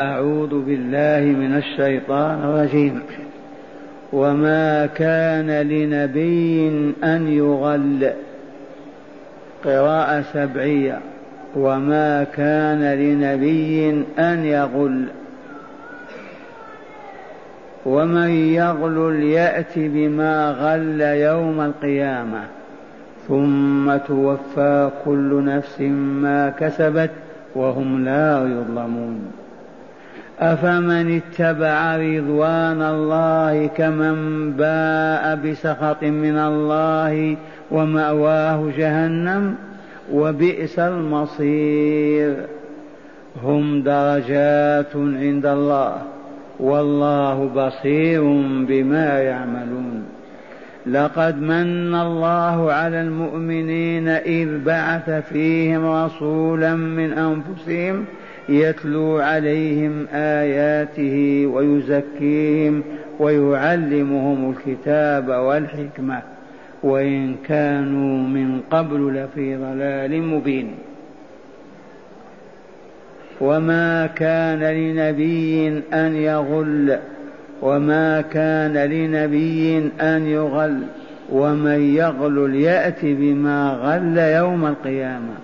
أعوذ بالله من الشيطان الرجيم. وما كان لنبي أن يغل. قراءة سبعية. وما كان لنبي أن يغل. ومن يغل يأت بما غل يوم القيامة. ثم توفى كل نفس ما كسبت وهم لا يظلمون. أفمن اتبع رضوان الله كمن باء بسخط من الله ومأواه جهنم وبئس المصير. هم درجات عند الله والله بصير بما يعملون. لقد من الله على المؤمنين إذ بعث فيهم رسولا من أنفسهم يتلو عليهم آياته ويزكيهم ويعلمهم الكتاب والحكمة. وإن كانوا من قبل لفي ضلال مبين. وما كان لنبي أن يغل. وما كان لنبي أن يغل. ومن يغل يأت بما غل يوم القيامة.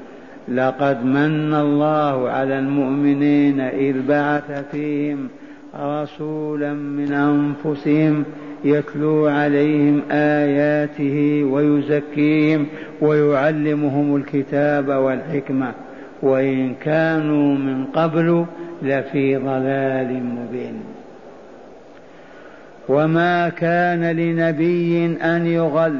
لقد من الله على المؤمنين إذ بعث فيهم رسولا من أنفسهم يتلو عليهم آياته ويزكيهم ويعلمهم الكتاب والحكمة وإن كانوا من قبل لفي ضلال مبين. وما كان لنبي أن يغل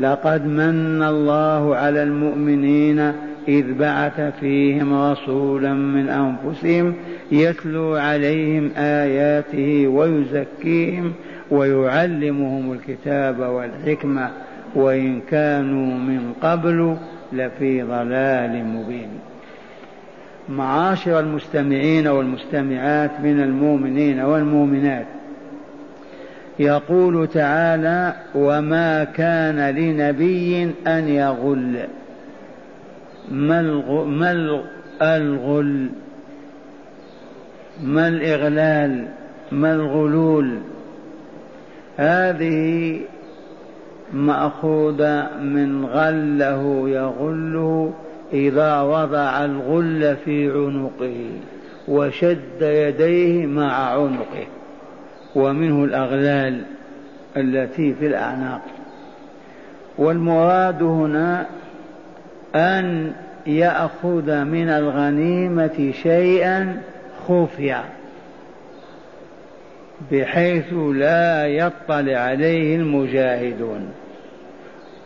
لقد من الله على المؤمنين إذ بعث فيهم رسولا من أنفسهم يتلو عليهم آياته ويزكيهم ويعلمهم الكتاب والحكمة وإن كانوا من قبل لفي ضلال مبين. معاشر المستمعين والمستمعات من المؤمنين والمؤمنات يقول تعالى وما كان لنبي أن يغل. ما الغل؟ ما الإغلال؟ ما الغلول؟ هذه مأخوذة من غله يغله إذا وضع الغل في عنقه وشد يديه مع عنقه. ومنه الأغلال التي في الأعناق. والمراد هنا أن يأخذ من الغنيمة شيئا خفيا بحيث لا يطلع عليه المجاهدون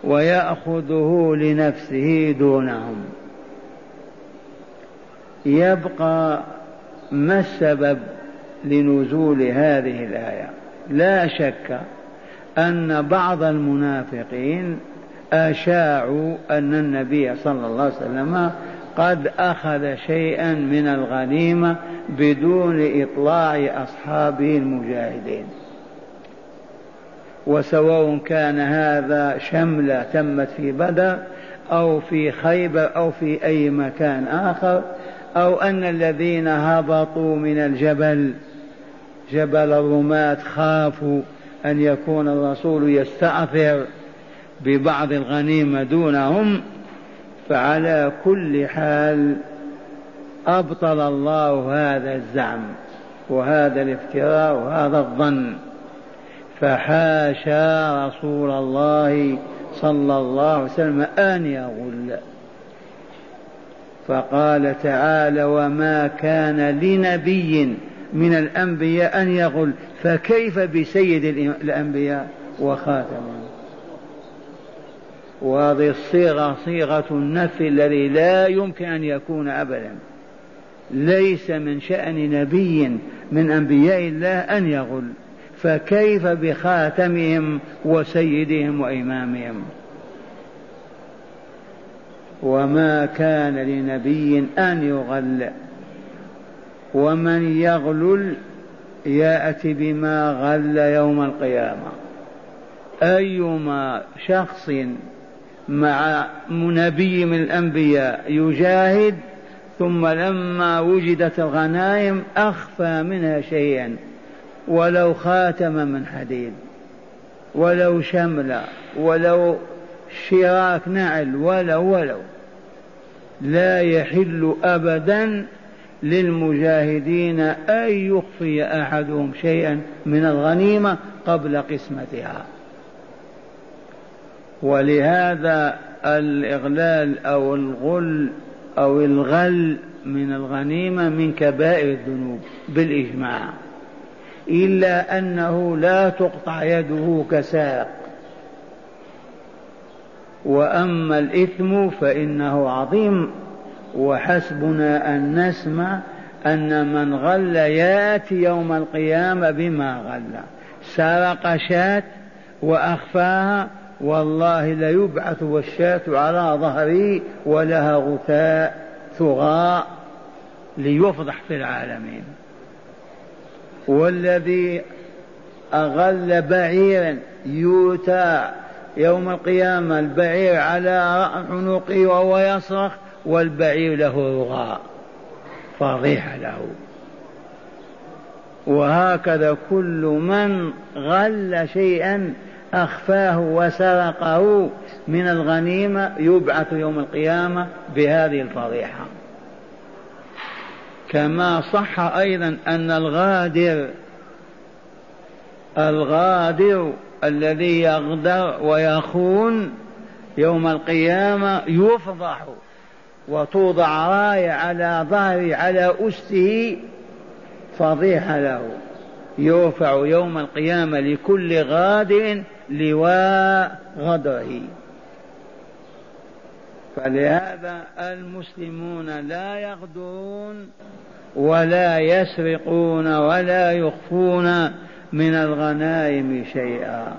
ويأخذه لنفسه دونهم. يبقى ما السبب؟ لنزول هذه الآية. لا شك أن بعض المنافقين أشاعوا أن النبي صلى الله عليه وسلم قد أخذ شيئا من الغنيمة بدون إطلاع أصحابه المجاهدين. وسواء كان هذا شملة تمت في بدر أو في خيبر أو في أي مكان آخر أو أن الذين هبطوا من الجبل جبل الرماة خافوا أن يكون الرسول يستأثر ببعض الغنيمة دونهم فعلى كل حال أبطل الله هذا الزعم وهذا الافتراء وهذا الظن. فحاشا رسول الله صلى الله عليه وسلم أن يغل. فقال تعالى وما كان لنبي من الأنبياء أن يغل فكيف بسيد الأنبياء؟ وخاتمهم وهذه الصيغة صيغة النفي الذي لا يمكن أن يكون أبدا. ليس من شأن نبي من أنبياء الله أن يغل فكيف بخاتمهم وسيدهم وإمامهم؟ وما كان لنبي أن يغل. ومن يغلل يأتي بما غل يوم القيامة. أيما شخص مع نبي من الأنبياء يجاهد ثم لما وجدت الغنائم أخفى منها شيئا ولو خاتم من حديد ولو شمل ولو شراك نعل ولو ولو لا يحل أبدا للمجاهدين أن يخفي أحدهم شيئا من الغنيمة قبل قسمتها. ولهذا الإغلال أو الغل أو الغل من الغنيمة من كبائر الذنوب بالإجماع. إلا أنه لا تقطع يده كساق. وأما الإثم فإنه عظيم وحسبنا أن نسمع أن من غل يأتي يوم القيامة بما غل. سرق شاة وأخفاها والله ليبعث والشاة على ظهره ولها غثاء ثغاء ليفضح في العالمين. والذي أغل بعيرا يؤتى يوم القيامة البعير على عنقه وهو يصرخ والبعير له رغاء فضيحة له. وهكذا كل من غل شيئا أخفاه وسرقه من الغنيمة يبعث يوم القيامة بهذه الفضيحة. كما صح أيضا أن الغادر الغادر الذي يغدر ويخون يوم القيامة يفضح وتوضع راية على ظهره على أسته فضيحة له. يرفع يوم القيامة لكل غادر لواء غدره. فلهذا المسلمون لا يغدرون ولا يسرقون ولا يخفون من الغنائم شيئا.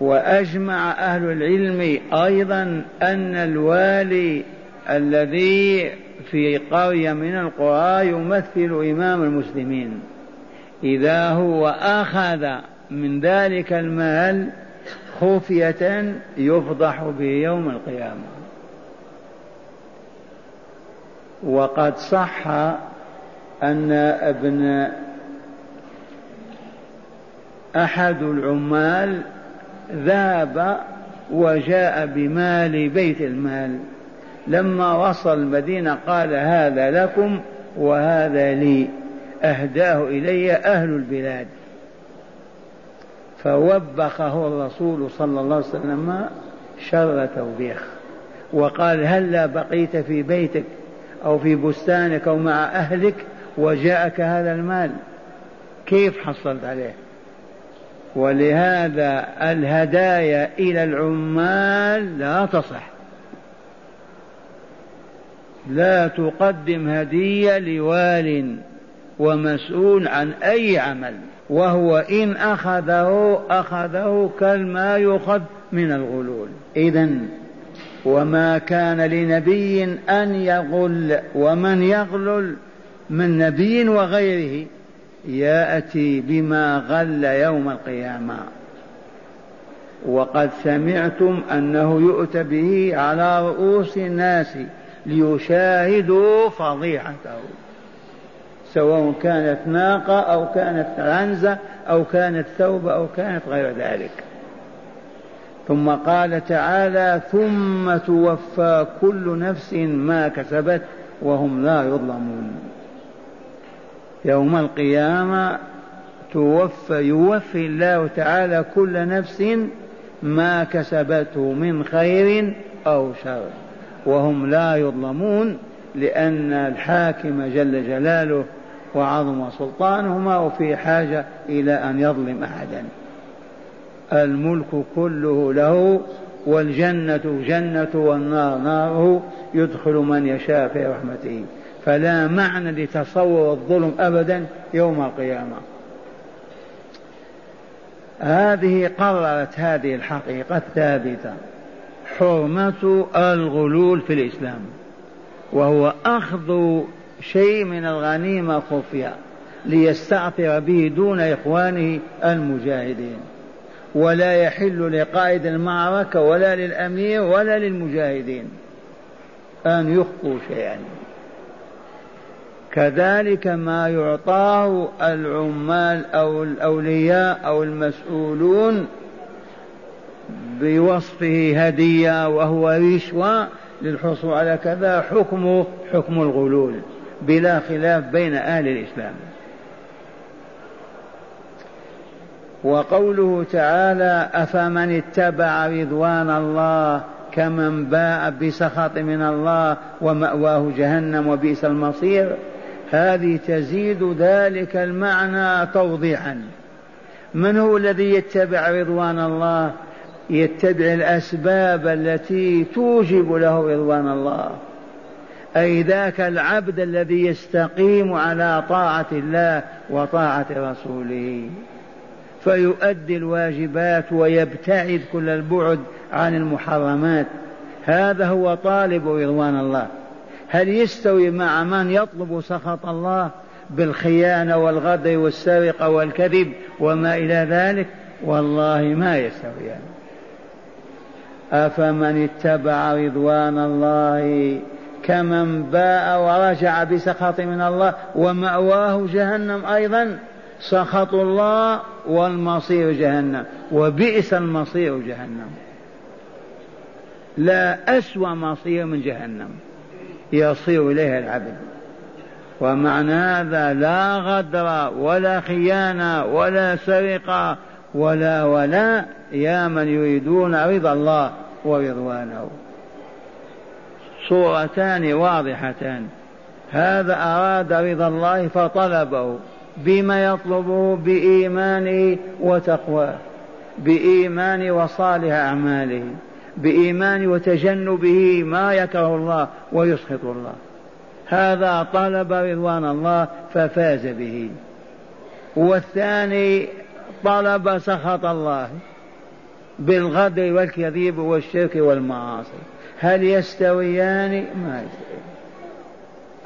وأجمع أهل العلم أيضا أن الوالي الذي في قرية من القرى يمثل إمام المسلمين. إذا هو أخذ من ذلك المال خفية يفضح به يوم القيامة. وقد صح أن ابن أحد العمال ذهب وجاء بمال بيت المال. لما وصل المدينة قال هذا لكم وهذا لي. أهداه إلي أهل البلاد. فوبخه الرسول صلى الله عليه وسلم شر توبيخ. وقال هلا بقيت في بيتك أو في بستانك أو مع أهلك وجاءك هذا المال؟ كيف حصلت عليه؟ ولهذا الهدايا إلى العمال لا تصح. لا تقدم هدية لوال ومسؤول عن أي عمل وهو إن أخذه أخذه كالما يؤخذ من الغلول. إذا وما كان لنبي أن يغل ومن يغلل من نبي وغيره. يأتي بما غل يوم القيامة. وقد سمعتم أنه يؤتى به على رؤوس الناس ليشاهدوا فضيحته. سواء كانت ناقة أو كانت عنزه أو كانت ثوب أو كانت غير ذلك. ثم قال تعالى ثم توفى كل نفس ما كسبت وهم لا يظلمون. يوم القيامة توفى يوفي الله تعالى كل نفس ما كسبته من خير أو شر. وهم لا يظلمون لأن الحاكم جل جلاله وعظم سلطانه ما هو في حاجة إلى أن يظلم أحدا. الملك كله له والجنة جنة والنار ناره. يدخل من يشاء في رحمته. فلا معنى لتصور الظلم أبدا يوم القيامة. هذه قررت هذه الحقيقة الثابتة حرمة الغلول في الإسلام. وهو أخذ شيء من الغنيمة خفية ليستعطر به دون إخوانه المجاهدين. ولا يحل لقائد المعركة ولا للأمير ولا للمجاهدين أن يخفوا شيئا. كذلك ما يعطاه العمال أو الأولياء أو المسؤولون بوصفه هدية وهو رشوة للحصول على كذا حكمه حكم الغلول بلا خلاف بين أهل الإسلام. وقوله تعالى أفمن اتبع رضوان الله كمن باء بسخط من الله ومأواه جهنم وبئس المصير؟ هذه تزيد ذلك المعنى توضيحا. من هو الذي يتبع رضوان الله؟ يتبع الأسباب التي توجب له رضوان الله. أي ذاك العبد الذي يستقيم على طاعة الله وطاعة رسوله. فيؤدي الواجبات ويبتعد كل البعد عن المحرمات. هذا هو طالب رضوان الله. هل يستوي مع من يطلب سخط الله بالخيانة والغدر والسرقة والكذب وما إلى ذلك؟ والله ما يستويان يعني. أفمن اتبع رضوان الله كمن باء ورجع بسخط من الله ومأواه جهنم أيضا؟ سخط الله والمصير جهنم وبئس المصير جهنم. لا أسوأ مصير من جهنم. يصير إليها العبد. ومعنى هذا لا غدر ولا خيانة ولا سرقة ولا ولا يا من يريدون رضا الله ورضوانه. صورتان واضحتان. هذا أراد رضا الله فطلبه بما يطلبه بإيمانه وتقواه بإيمان وصالح أعماله. بإيمان وتجنبه ما يكره الله ويسخط الله. هذا طلب رضوان الله ففاز به. والثاني طلب سخط الله بالغدر والكذب والشرك والمعاصي. هل يستويان؟ ما يستويان.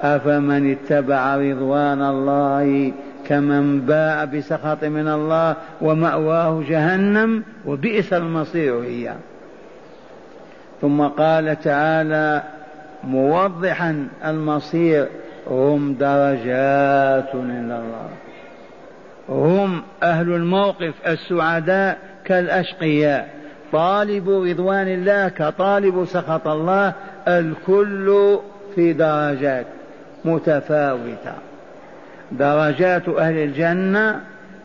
أفمن اتبع رضوان الله كمن باء بسخط من الله ومأواه جهنم وبئس المصير هي ثم قال تعالى موضحا المصير هم درجات عند الله. هم أهل الموقف السعداء كالأشقياء. طالب رضوان الله كطالب سخط الله الكل في درجات متفاوتة. درجات أهل الجنة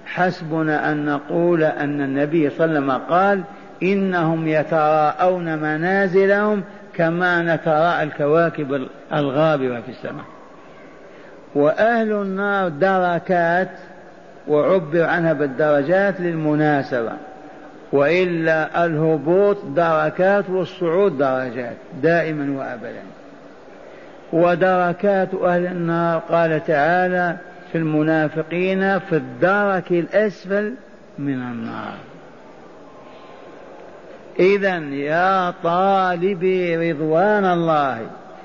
حسبنا أن نقول أن النبي صلى الله عليه وسلم قال إنهم يتراءون منازلهم كما نتراءى الكواكب الغابره في السماء. وأهل النار دركات وعبر عنها بالدرجات للمناسبة. وإلا الهبوط دركات والصعود درجات دائما وابدا. ودركات أهل النار قال تعالى في المنافقين في الدرك الأسفل من النار. إذا يا طالبي رضوان الله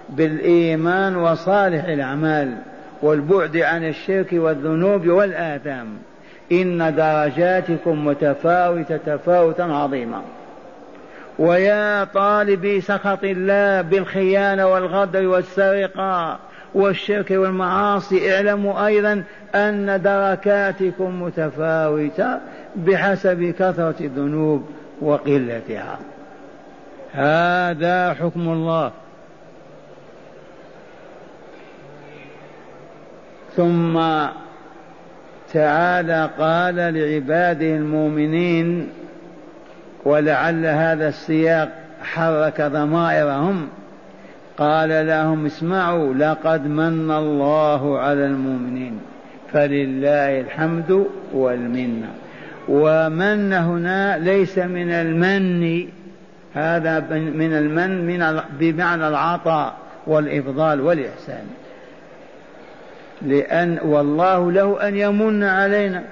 بالإيمان وصالح الأعمال والبعد عن الشرك والذنوب والآثام إن درجاتكم متفاوتة تفاوتا عظيما. ويا طالبي سخط الله بالخيانة والغدر والسرقة والشرك والمعاصي اعلموا أيضا أن دركاتكم متفاوتة بحسب كثرة الذنوب وقلتها. هذا حكم الله. ثم تعالى قال لعباده المؤمنين ولعل هذا السياق حرك ضمائرهم قال لهم اسمعوا لقد من الله على المؤمنين فلله الحمد والمنة. ومن هنا ليس من المن هذا من المن من بمعنى العطاء والإفضال والإحسان. لأن والله له أن يمن علينا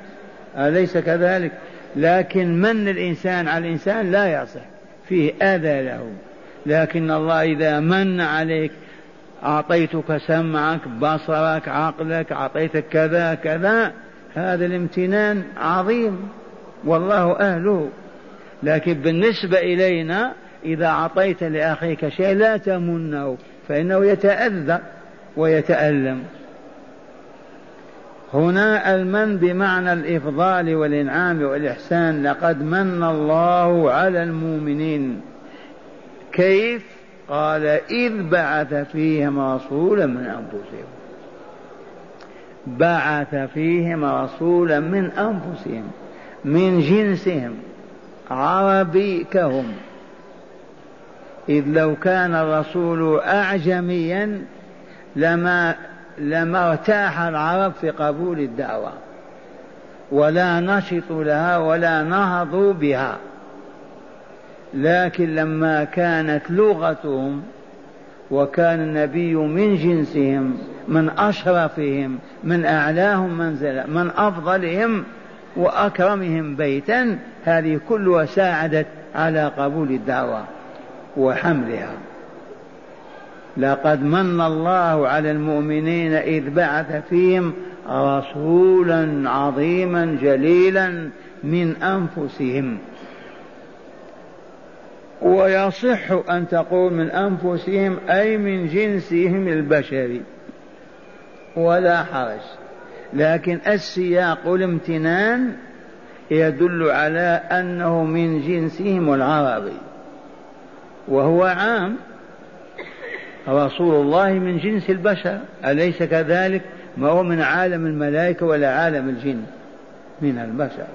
أليس كذلك؟ لكن من الإنسان؟ على الإنسان لا يصح فيه أذى له. لكن الله إذا من عليك أعطيتك سمعك بصرك عقلك أعطيتك كذا كذا هذا الامتنان عظيم. والله أهله. لكن بالنسبة إلينا إذا أعطيت لأخيك شيء لا تمنه فإنه يتأذى ويتألم. هنا المن بمعنى الإفضال والإنعام والإحسان لقد من الله على المؤمنين. كيف؟ قال إذ بعث فيهم رسولا من أنفسهم. بعث فيهم رسولا من أنفسهم. من جنسهم عربي كهم إذ لو كان الرسول أعجميا لما لما ارتاح العرب في قبول الدعوة. ولا نشطوا لها ولا نهضوا بها. لكن لما كانت لغتهم وكان النبي من جنسهم من أشرفهم من أعلاهم منزلة من أفضلهم وأكرمهم بيتا هذه كلها ساعدت على قبول الدعوة وحملها. لقد من الله على المؤمنين إذ بعث فيهم رسولا عظيما جليلا من أنفسهم. ويصح أن تقول من أنفسهم أي من جنسهم البشري. ولا حرج. لكن السياق الامتنان يدل على أنه من جنسهم العربي وهو عام. رسول الله من جنس البشر أليس كذلك؟ ما هو من عالم الملائكة ولا عالم الجن؟ من البشر.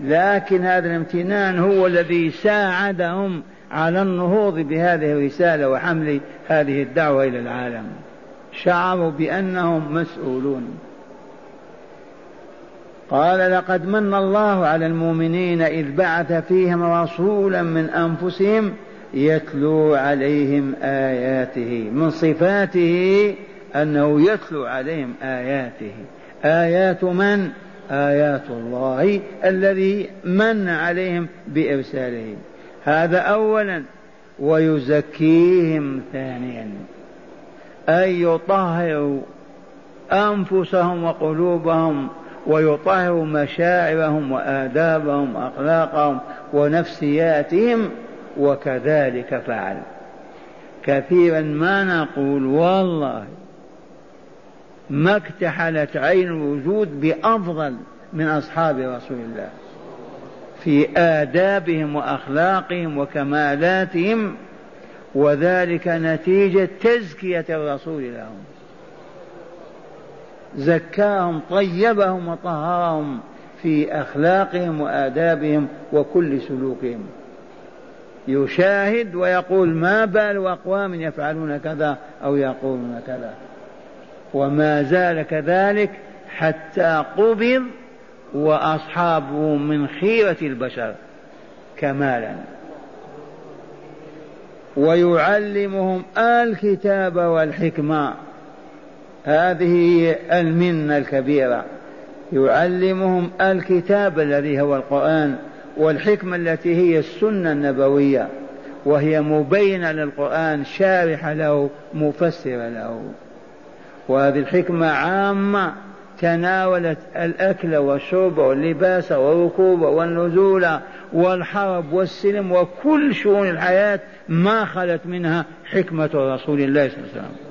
لكن هذا الامتنان هو الذي ساعدهم على النهوض بهذه الرسالة وحمل هذه الدعوة إلى العالم. شعروا بأنهم مسؤولون. قال لقد من الله على المؤمنين إذ بعث فيهم رسولا من أنفسهم يتلو عليهم آياته من صفاته أنه يتلو عليهم آياته آيات من؟ آيات الله الذي من عليهم بإرساله هذا أولا ويزكيهم ثانيا أي يطهر أنفسهم وقلوبهم ويطهر مشاعرهم وآدابهم وأخلاقهم ونفسياتهم وكذلك فعل. كثيرا ما نقول والله ما اكتحلت عين الوجود بأفضل من أصحاب رسول الله. في آدابهم وأخلاقهم وكمالاتهم وذلك نتيجة تزكية الرسول لهم. زكاهم طيبهم وطهرهم في أخلاقهم وآدابهم وكل سلوكهم. يشاهد ويقول ما بال أقوام يفعلون كذا أو يقولون كذا. وما زال كذلك حتى قبض وأصحابه من خيرة البشر كمالا. ويعلمهم الكتاب والحكمة. هذه المنة الكبيرة. يعلمهم الكتاب الذي هو القرآن والحكمة التي هي السنة النبوية وهي مبينة للقرآن شارحة له مفسرة له. وهذه الحكمة عامة تناولت الأكل والشرب واللباس والركوب والنزول والحرب والسلم وكل شؤون الحياة ما خلت منها حكمة رسول الله صلى الله عليه وسلم.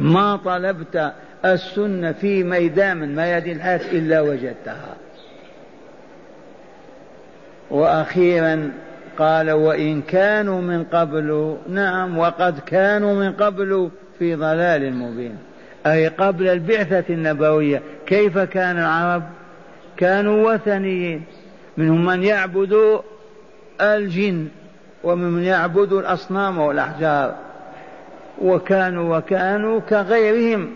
ما طلبت السنة في ميدان من ميادين الحياة إلا وجدتها. وأخيرا قال وإن كانوا من قبل نعم وقد كانوا من قبل في ضلال مبين. أي قبل البعثة النبوية. كيف كان العرب؟ كانوا وثنيين. منهم من يعبد الجن ومن يعبد الأصنام والأحجار. وكانوا وكانوا كغيرهم.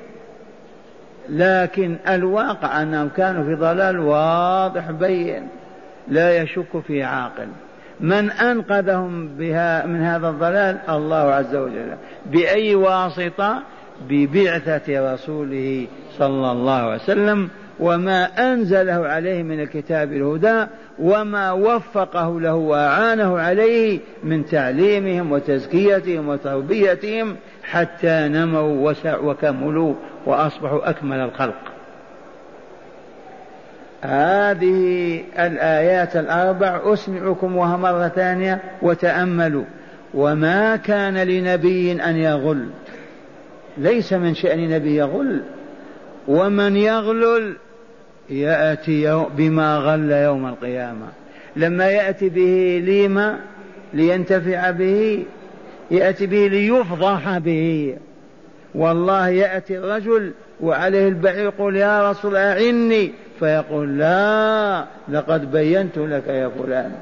لكن الواقع أنهم كانوا في ضلال واضح بين لا يشك فيه عاقل. من أنقذهم بها من هذا الضلال؟ الله عز وجل. بأي واسطة؟ ببعثة رسوله صلى الله عليه وسلم وما أنزله عليه من الكتاب الهدى وما وفقه له وأعانه عليه من تعليمهم وتزكيتهم وتربيتهم حتى نموا وكملوا وأصبحوا أكمل الخلق. هذه الآيات الأربع أسمعكم وها مرة ثانية وتأملوا. وما كان لنبي أن يغل. ليس من شأن نبي يغل. ومن يغلل يأتي بما غل يوم القيامة. لما يأتي به لما لينتفع به يأتي به ليفضح به. والله يأتي الرجل وعليه البعير يقول يا رسول أعني. فيقول لا لقد بينت لك يا فلان.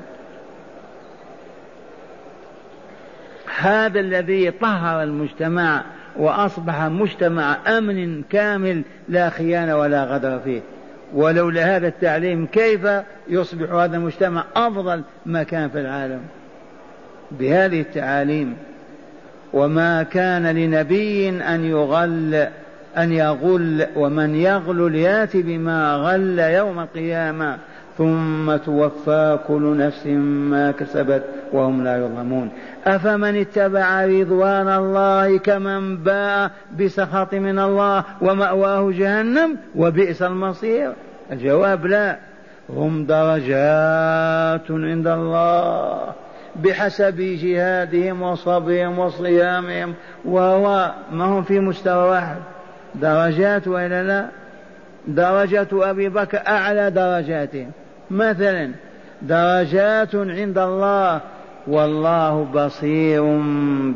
هذا الذي طهر المجتمع وأصبح مجتمع أمن كامل لا خيانة ولا غدر فيه. ولولا هذا التعليم كيف يصبح هذا المجتمع أفضل مكان في العالم؟ بهذه التعاليم وما كان لنبي أن يغل أن يغل ومن يغل يأتي بما غل يوم القيامة ثم توفى كل نفس ما كسبت وهم لا يظلمون. أفمن اتبع رضوان الله كمن باء بسخط من الله ومأواه جهنم وبئس المصير؟ الجواب لا. هم درجات عند الله. بحسب جهادهم وصبرهم وصيامهم وهو ما هم في مستوى واحد. درجات وإلا لا؟ درجة أبي بكر أعلى درجاتهم. مثلا درجات عند الله والله بصير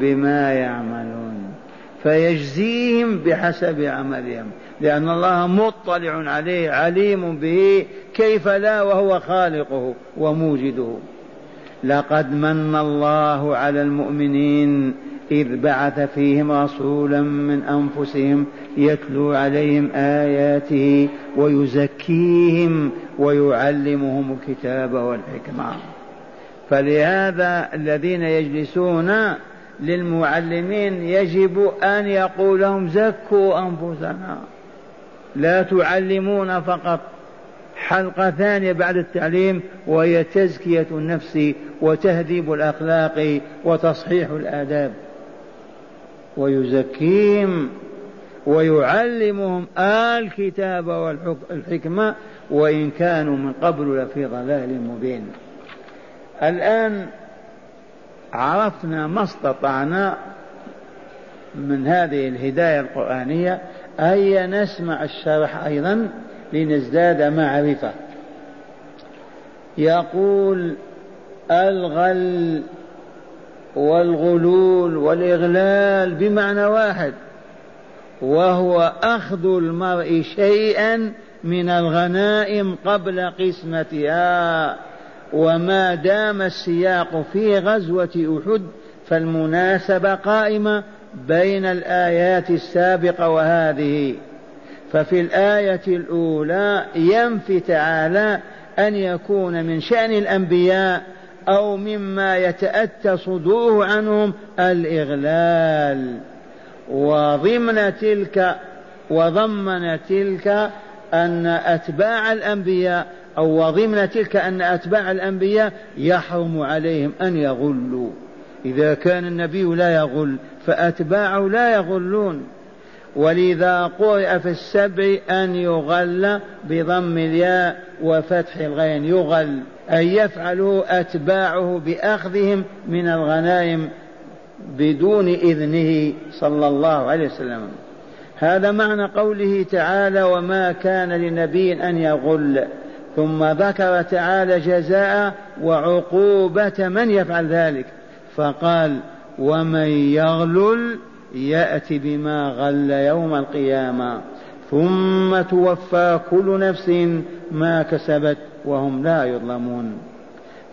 بما يعملون. فيجزيهم بحسب عملهم لأن الله مطلع عليه عليم به كيف لا؟ وهو خالقه وموجده. لقد من الله على المؤمنين إذ بعث فيهم رسولا من أنفسهم يتلو عليهم آياته ويزكيهم ويعلمهم الكتاب والحكمة. فلهذا الذين يجلسون للمعلمين يجب أن يقول لهم زكوا أنفسنا. لا تعلمون فقط. حلقة ثانية بعد التعليم وهي تزكية النفس وتهذيب الأخلاق وتصحيح الآداب. ويزكيهم ويعلمهم الكتاب والحكمة وإن كانوا من قبل لفي ضلال مبين. الآن عرفنا ما استطعنا من هذه الهداية القرآنية أي نسمع الشرح أيضا؟ لنزداد معرفة يقول الغل والغلول والإغلال بمعنى واحد وهو أخذ المرء شيئا من الغنائم قبل قسمتها وما دام السياق في غزوة أحد فالمناسبة قائمة بين الآيات السابقة وهذه. ففي الآية الأولى ينفي تعالى أن يكون من شأن الأنبياء أو مما يتأتى صدوره عنهم الإغلال. وضمن تلك وضمن تلك أن أتباع الأنبياء أو وضمن تلك أن أتباع الأنبياء يحرم عليهم أن يغلوا. إذا كان النبي لا يغل فأتباعه لا يغلون. ولذا قرئ في السبع أن يغل بضم الياء وفتح الغين. يغل أن يفعله أتباعه بأخذهم من الغنائم بدون إذنه صلى الله عليه وسلم. هذا معنى قوله تعالى وما كان لنبي أن يغل. ثم ذكر تعالى جزاء وعقوبة من يفعل ذلك. فقال ومن يغلل يأتي بما غل يوم القيامة ثم توفى كل نفس ما كسبت وهم لا يظلمون.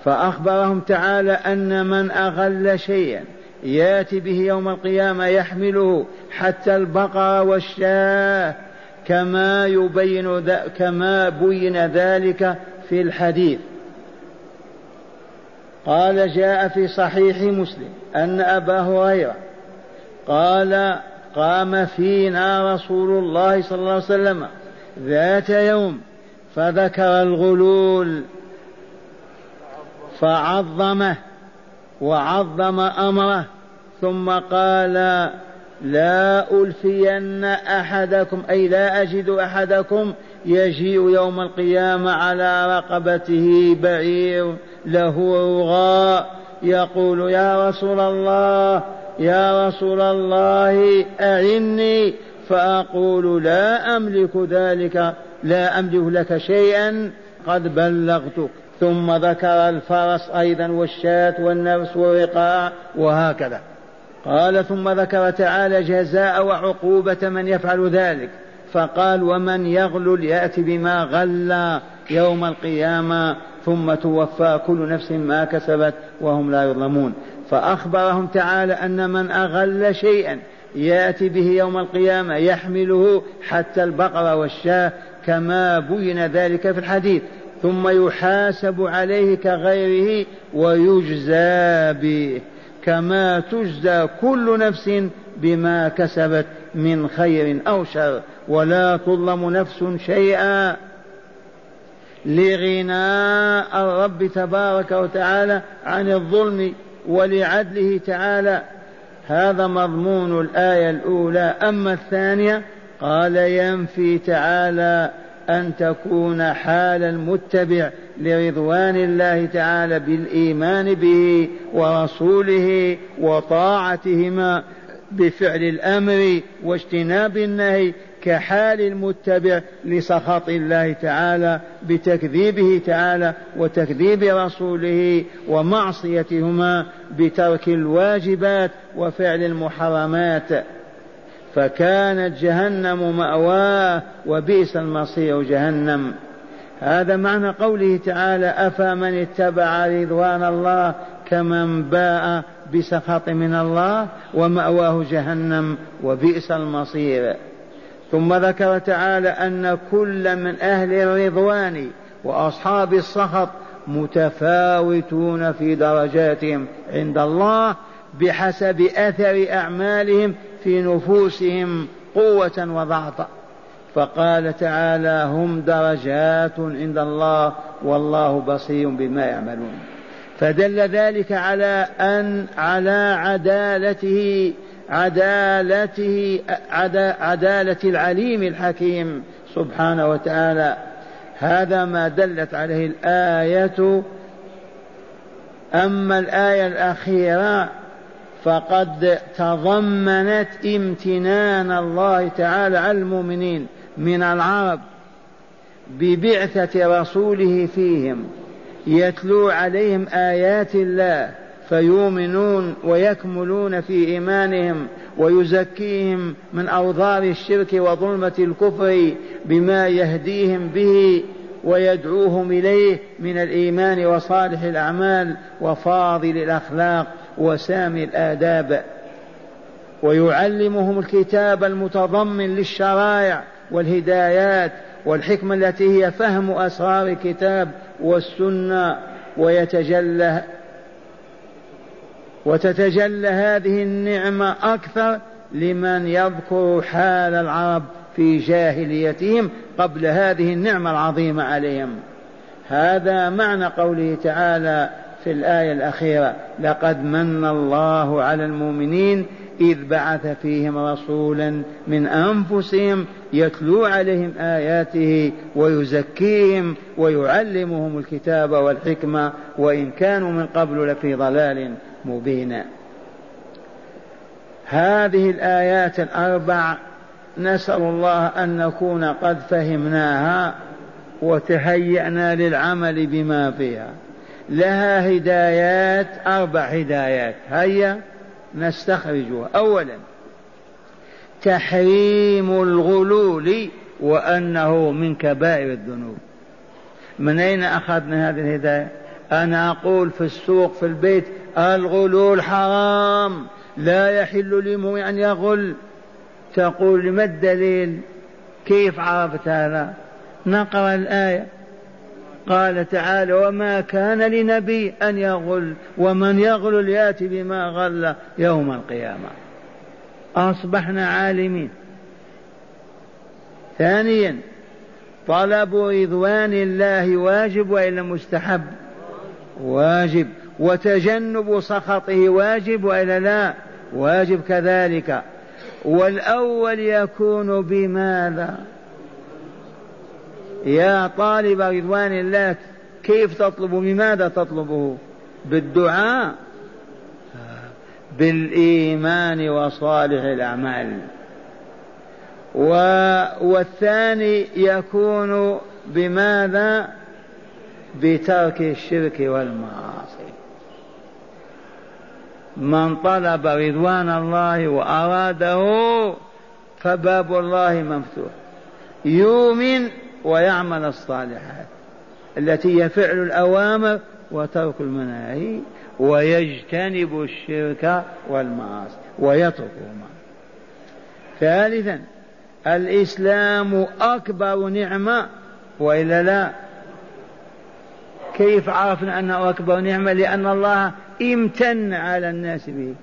فأخبرهم تعالى أن من أغل شيئا يأتي به يوم القيامة يحمله حتى البقرة والشاة كما يبين كما بين ذلك في الحديث. قال جاء في صحيح مسلم أن أبا هريرة قال قام فينا رسول الله صلى الله عليه وسلم ذات يوم فذكر الغلول فعظمه وعظم أمره ثم قال لا ألفين أحدكم أي لا أجد أحدكم يجيء يوم القيامة على رقبته بعير له رغاء يقول يا رسول الله يا رسول الله أعني فأقول لا أملك ذلك لا أملك لك شيئا قد بلغتك. ثم ذكر الفرس أيضا والشاة والنفس والرقاع وهكذا. قال ثم ذكر تعالى جزاء وعقوبة من يفعل ذلك. فقال ومن يغلل يأتي بما غل يوم القيامة ثم توفى كل نفس ما كسبت وهم لا يظلمون. فأخبرهم تعالى أن من أغل شيئا يأتي به يوم القيامة يحمله حتى البقرة والشاة كما بين ذلك في الحديث. ثم يحاسب عليه كغيره ويجزى به كما تجزى كل نفس بما كسبت من خير أو شر. ولا تظلم نفس شيئا لغناء الرب تبارك وتعالى عن الظلم ولعدله تعالى هذا مضمون الآية الأولى. أما الثانية قال ينفي تعالى أن تكون حال المتبع لرضوان الله تعالى بالإيمان به ورسوله وطاعتهما بفعل الأمر واجتناب النهي كحال المتبع لسخط الله تعالى بتكذيبه تعالى وتكذيب رسوله ومعصيتهما بترك الواجبات وفعل المحرمات. فكانت جهنم مأواه وبئس المصير جهنم. هذا معنى قوله تعالى أفمن اتبع رضوان الله كمن باء بسخط من الله ومأواه جهنم وبئس المصير. ثم ذكر تعالى أن كل من أهل الرضوان وأصحاب السخط متفاوتون في درجاتهم عند الله بحسب أثر أعمالهم في نفوسهم قوة وضعفا فقال تعالى هم درجات عند الله والله بصير بما يعملون. فدل ذلك على أن على عدالته عدالته عدالة العليم الحكيم سبحانه وتعالى. هذا ما دلت عليه الآية. أما الآية الأخيرة فقد تضمنت امتنان الله تعالى على المؤمنين من العرب ببعثة رسوله فيهم. يتلو عليهم آيات الله. فيؤمنون ويكملون في إيمانهم ويزكيهم من أوضار الشرك وظلمة الكفر بما يهديهم به ويدعوهم إليه من الإيمان وصالح الأعمال وفاضل الأخلاق وسامي الآداب. ويعلمهم الكتاب المتضمن للشرائع والهدايات والحكمة التي هي فهم أسرار الكتاب والسنة ويتجلى وتتجلى هذه النعمة أكثر لمن يذكر حال العرب في جاهليتهم قبل هذه النعمة العظيمة عليهم. هذا معنى قوله تعالى في الآية الأخيرة لقد من الله على المؤمنين إذ بعث فيهم رسولا من أنفسهم يتلو عليهم آياته ويزكيهم ويعلمهم الكتاب والحكمة وإن كانوا من قبل لفي ضلال مبين. هذه الآيات الأربع نسأل الله أن نكون قد فهمناها وتهيأنا للعمل بما فيها. لها هدايات أربع هدايات. هيا. نستخرجها. أولا تحريم الغلول وأنه من كبائر الذنوب. من أين أخذنا هذه الهداية؟ أنا أقول في السوق في البيت الغلول حرام. لا يحل لمؤمن أن يغل. تقول ما الدليل؟ كيف عرفت هذا؟ نقرأ الآية. قال تعالى وما كان لنبي أن يغل ومن يغل يأتي بما غل يوم القيامة. أصبحنا عالمين. ثانيا طلب رضوان الله واجب وإلا مستحب؟ واجب. وتجنب سخطه واجب وإلا لا؟ واجب كذلك. والأول يكون بماذا؟ يا طالب رضوان الله كيف تطلب؟ بماذا تطلبه؟ بالدعاء بالإيمان وصالح الأعمال. والثاني يكون بماذا؟ بترك الشرك والمعاصي. من طلب رضوان الله وأراده فباب الله مفتوح. يؤمن ويعمل الصالحات التي هي فعل الأوامر وترك المناهي ويجتنب الشرك والمعاصي ويتركهما ثالثا الإسلام أكبر نعمة وإلا لا؟ كيف عرفنا أنه أكبر نعمة؟ لأن الله امتن على الناس به.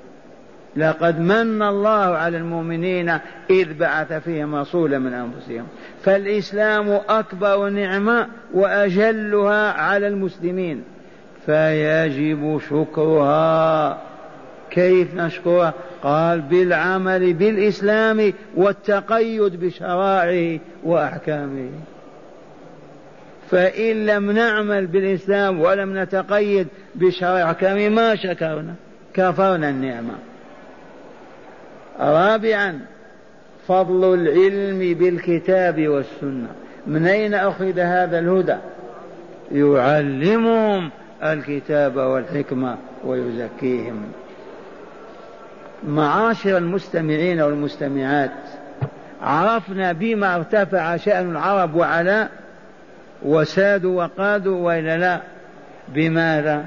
لقد من الله على المؤمنين إذ بعث فيهم رسولا من أنفسهم. فالإسلام أكبر نعمة وأجلها على المسلمين. فيجب شكرها. كيف نشكرها؟ قال بالعمل بالإسلام والتقيد بشرائعه وأحكامه. فإن لم نعمل بالإسلام ولم نتقيد بشرائع أحكامه ما شكرنا. كفرنا النعمة. رابعا فضل العلم بالكتاب والسنة. من أين أخذ هذا الهدى؟ يعلمهم الكتاب والحكمة ويزكيهم. معاشر المستمعين والمستمعات عرفنا بما ارتفع شأن العرب وعلا وسادوا وقادوا وإلا لا بماذا؟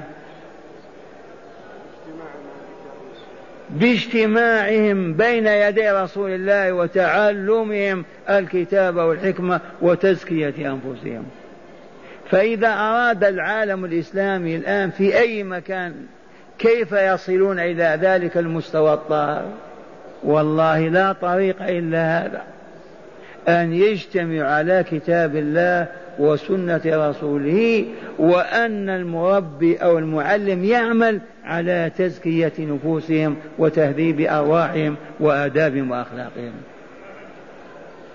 باجتماعهم بين يدي رسول الله وتعلمهم الكتاب والحكمة وتزكية أنفسهم. فإذا أراد العالم الإسلامي الآن في أي مكان كيف يصلون إلى ذلك المستوى الطاهر؟ والله لا طريق إلا هذا. أن يجتمع على كتاب الله وسنة رسوله وأن المربي أو المعلم يعمل على تزكية نفوسهم وتهذيب أرواحهم وآدابهم وأخلاقهم.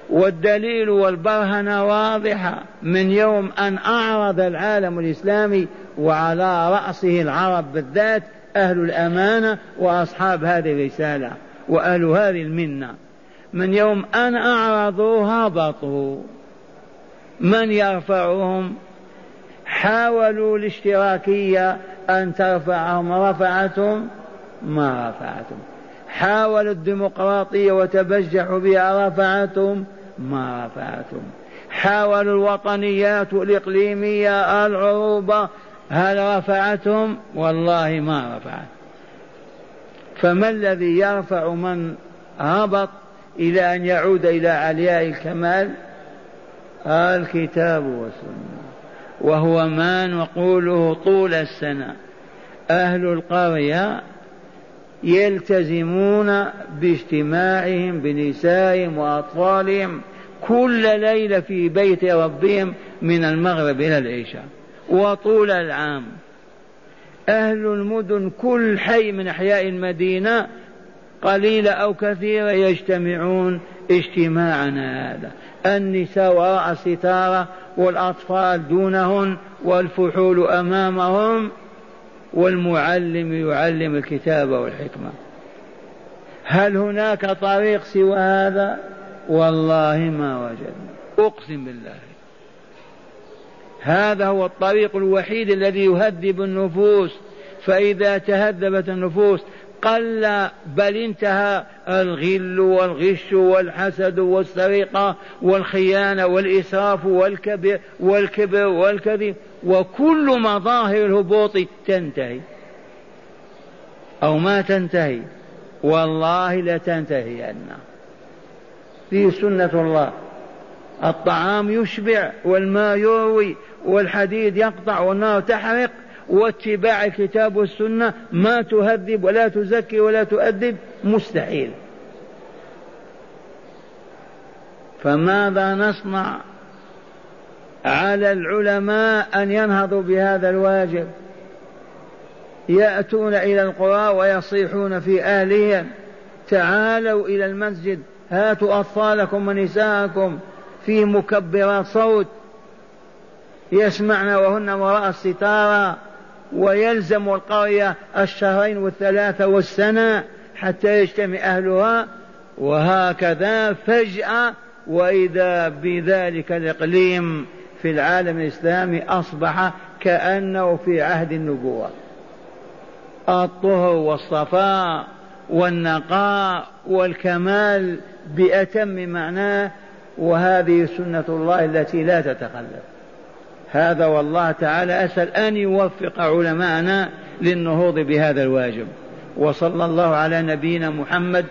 والدليل والبرهنة واضحة من يوم أن أعرض العالم الإسلامي وعلى رأسه العرب بالذات أهل الأمانة وأصحاب هذه الرسالة وأهل هذه المنة. من يوم أن أعرضوا هبطوا. من يرفعهم؟ حاولوا الاشتراكية أن ترفعهم رفعتهم؟ ما رفعتهم. حاولوا الديمقراطية وتبجحوا بها رفعتهم؟ ما رفعتهم. حاولوا الوطنيات الإقليمية العروبة هل رفعتهم؟ والله ما رفعت. فما الذي يرفع من هبط إلى أن يعود إلى علياء الكمال؟ الكتاب والسنة. وهو ما نقوله طول السنة. أهل القرية يلتزمون باجتماعهم بنسائهم وأطفالهم كل ليلة في بيت ربهم من المغرب إلى العشاء. وطول العام. أهل المدن كل حي من أحياء المدينة قليلة أو كثيرة يجتمعون اجتماعنا هذا. النساء وراء الستارة والأطفال دونهن والفحول أمامهم والمعلم يعلم الكتاب والحكمة. هل هناك طريق سوى هذا؟ والله ما وجدنا. أقسم بالله. هذا هو الطريق الوحيد الذي يهذب النفوس. فإذا تهذبت النفوس قل بل انتهى الغل والغش والحسد والسرقة والخيانة والإسراف والكبر والكبر والكذب وكل مظاهر الهبوط تنتهي. أو ما تنتهي. والله لتنتهين. في سنة الله. الطعام يشبع والماء يروي والحديد يقطع والنار تحرق. واتباع الكتاب والسنة ما تهذب ولا تزكي ولا تؤدب مستحيل. فماذا نصنع على العلماء أن ينهضوا بهذا الواجب؟ يأتون إلى القرى ويصيحون في أهلهم تعالوا إلى المسجد هاتوا أطفالكم ونساءكم في مكبرات صوت يسمعن وهن وراء الستارة. ويلزم القرية الشهرين والثلاثة والسنة حتى يجتمع أهلها وهكذا فجأة وإذا بذلك الإقليم في العالم الإسلامي أصبح كأنه في عهد النبوة. الطهر والصفاء والنقاء والكمال بأتم معناه وهذه سنة الله التي لا تتخلف. هذا والله تعالى أسأل أن يوفق علماءنا للنهوض بهذا الواجب. وصلى الله على نبينا محمد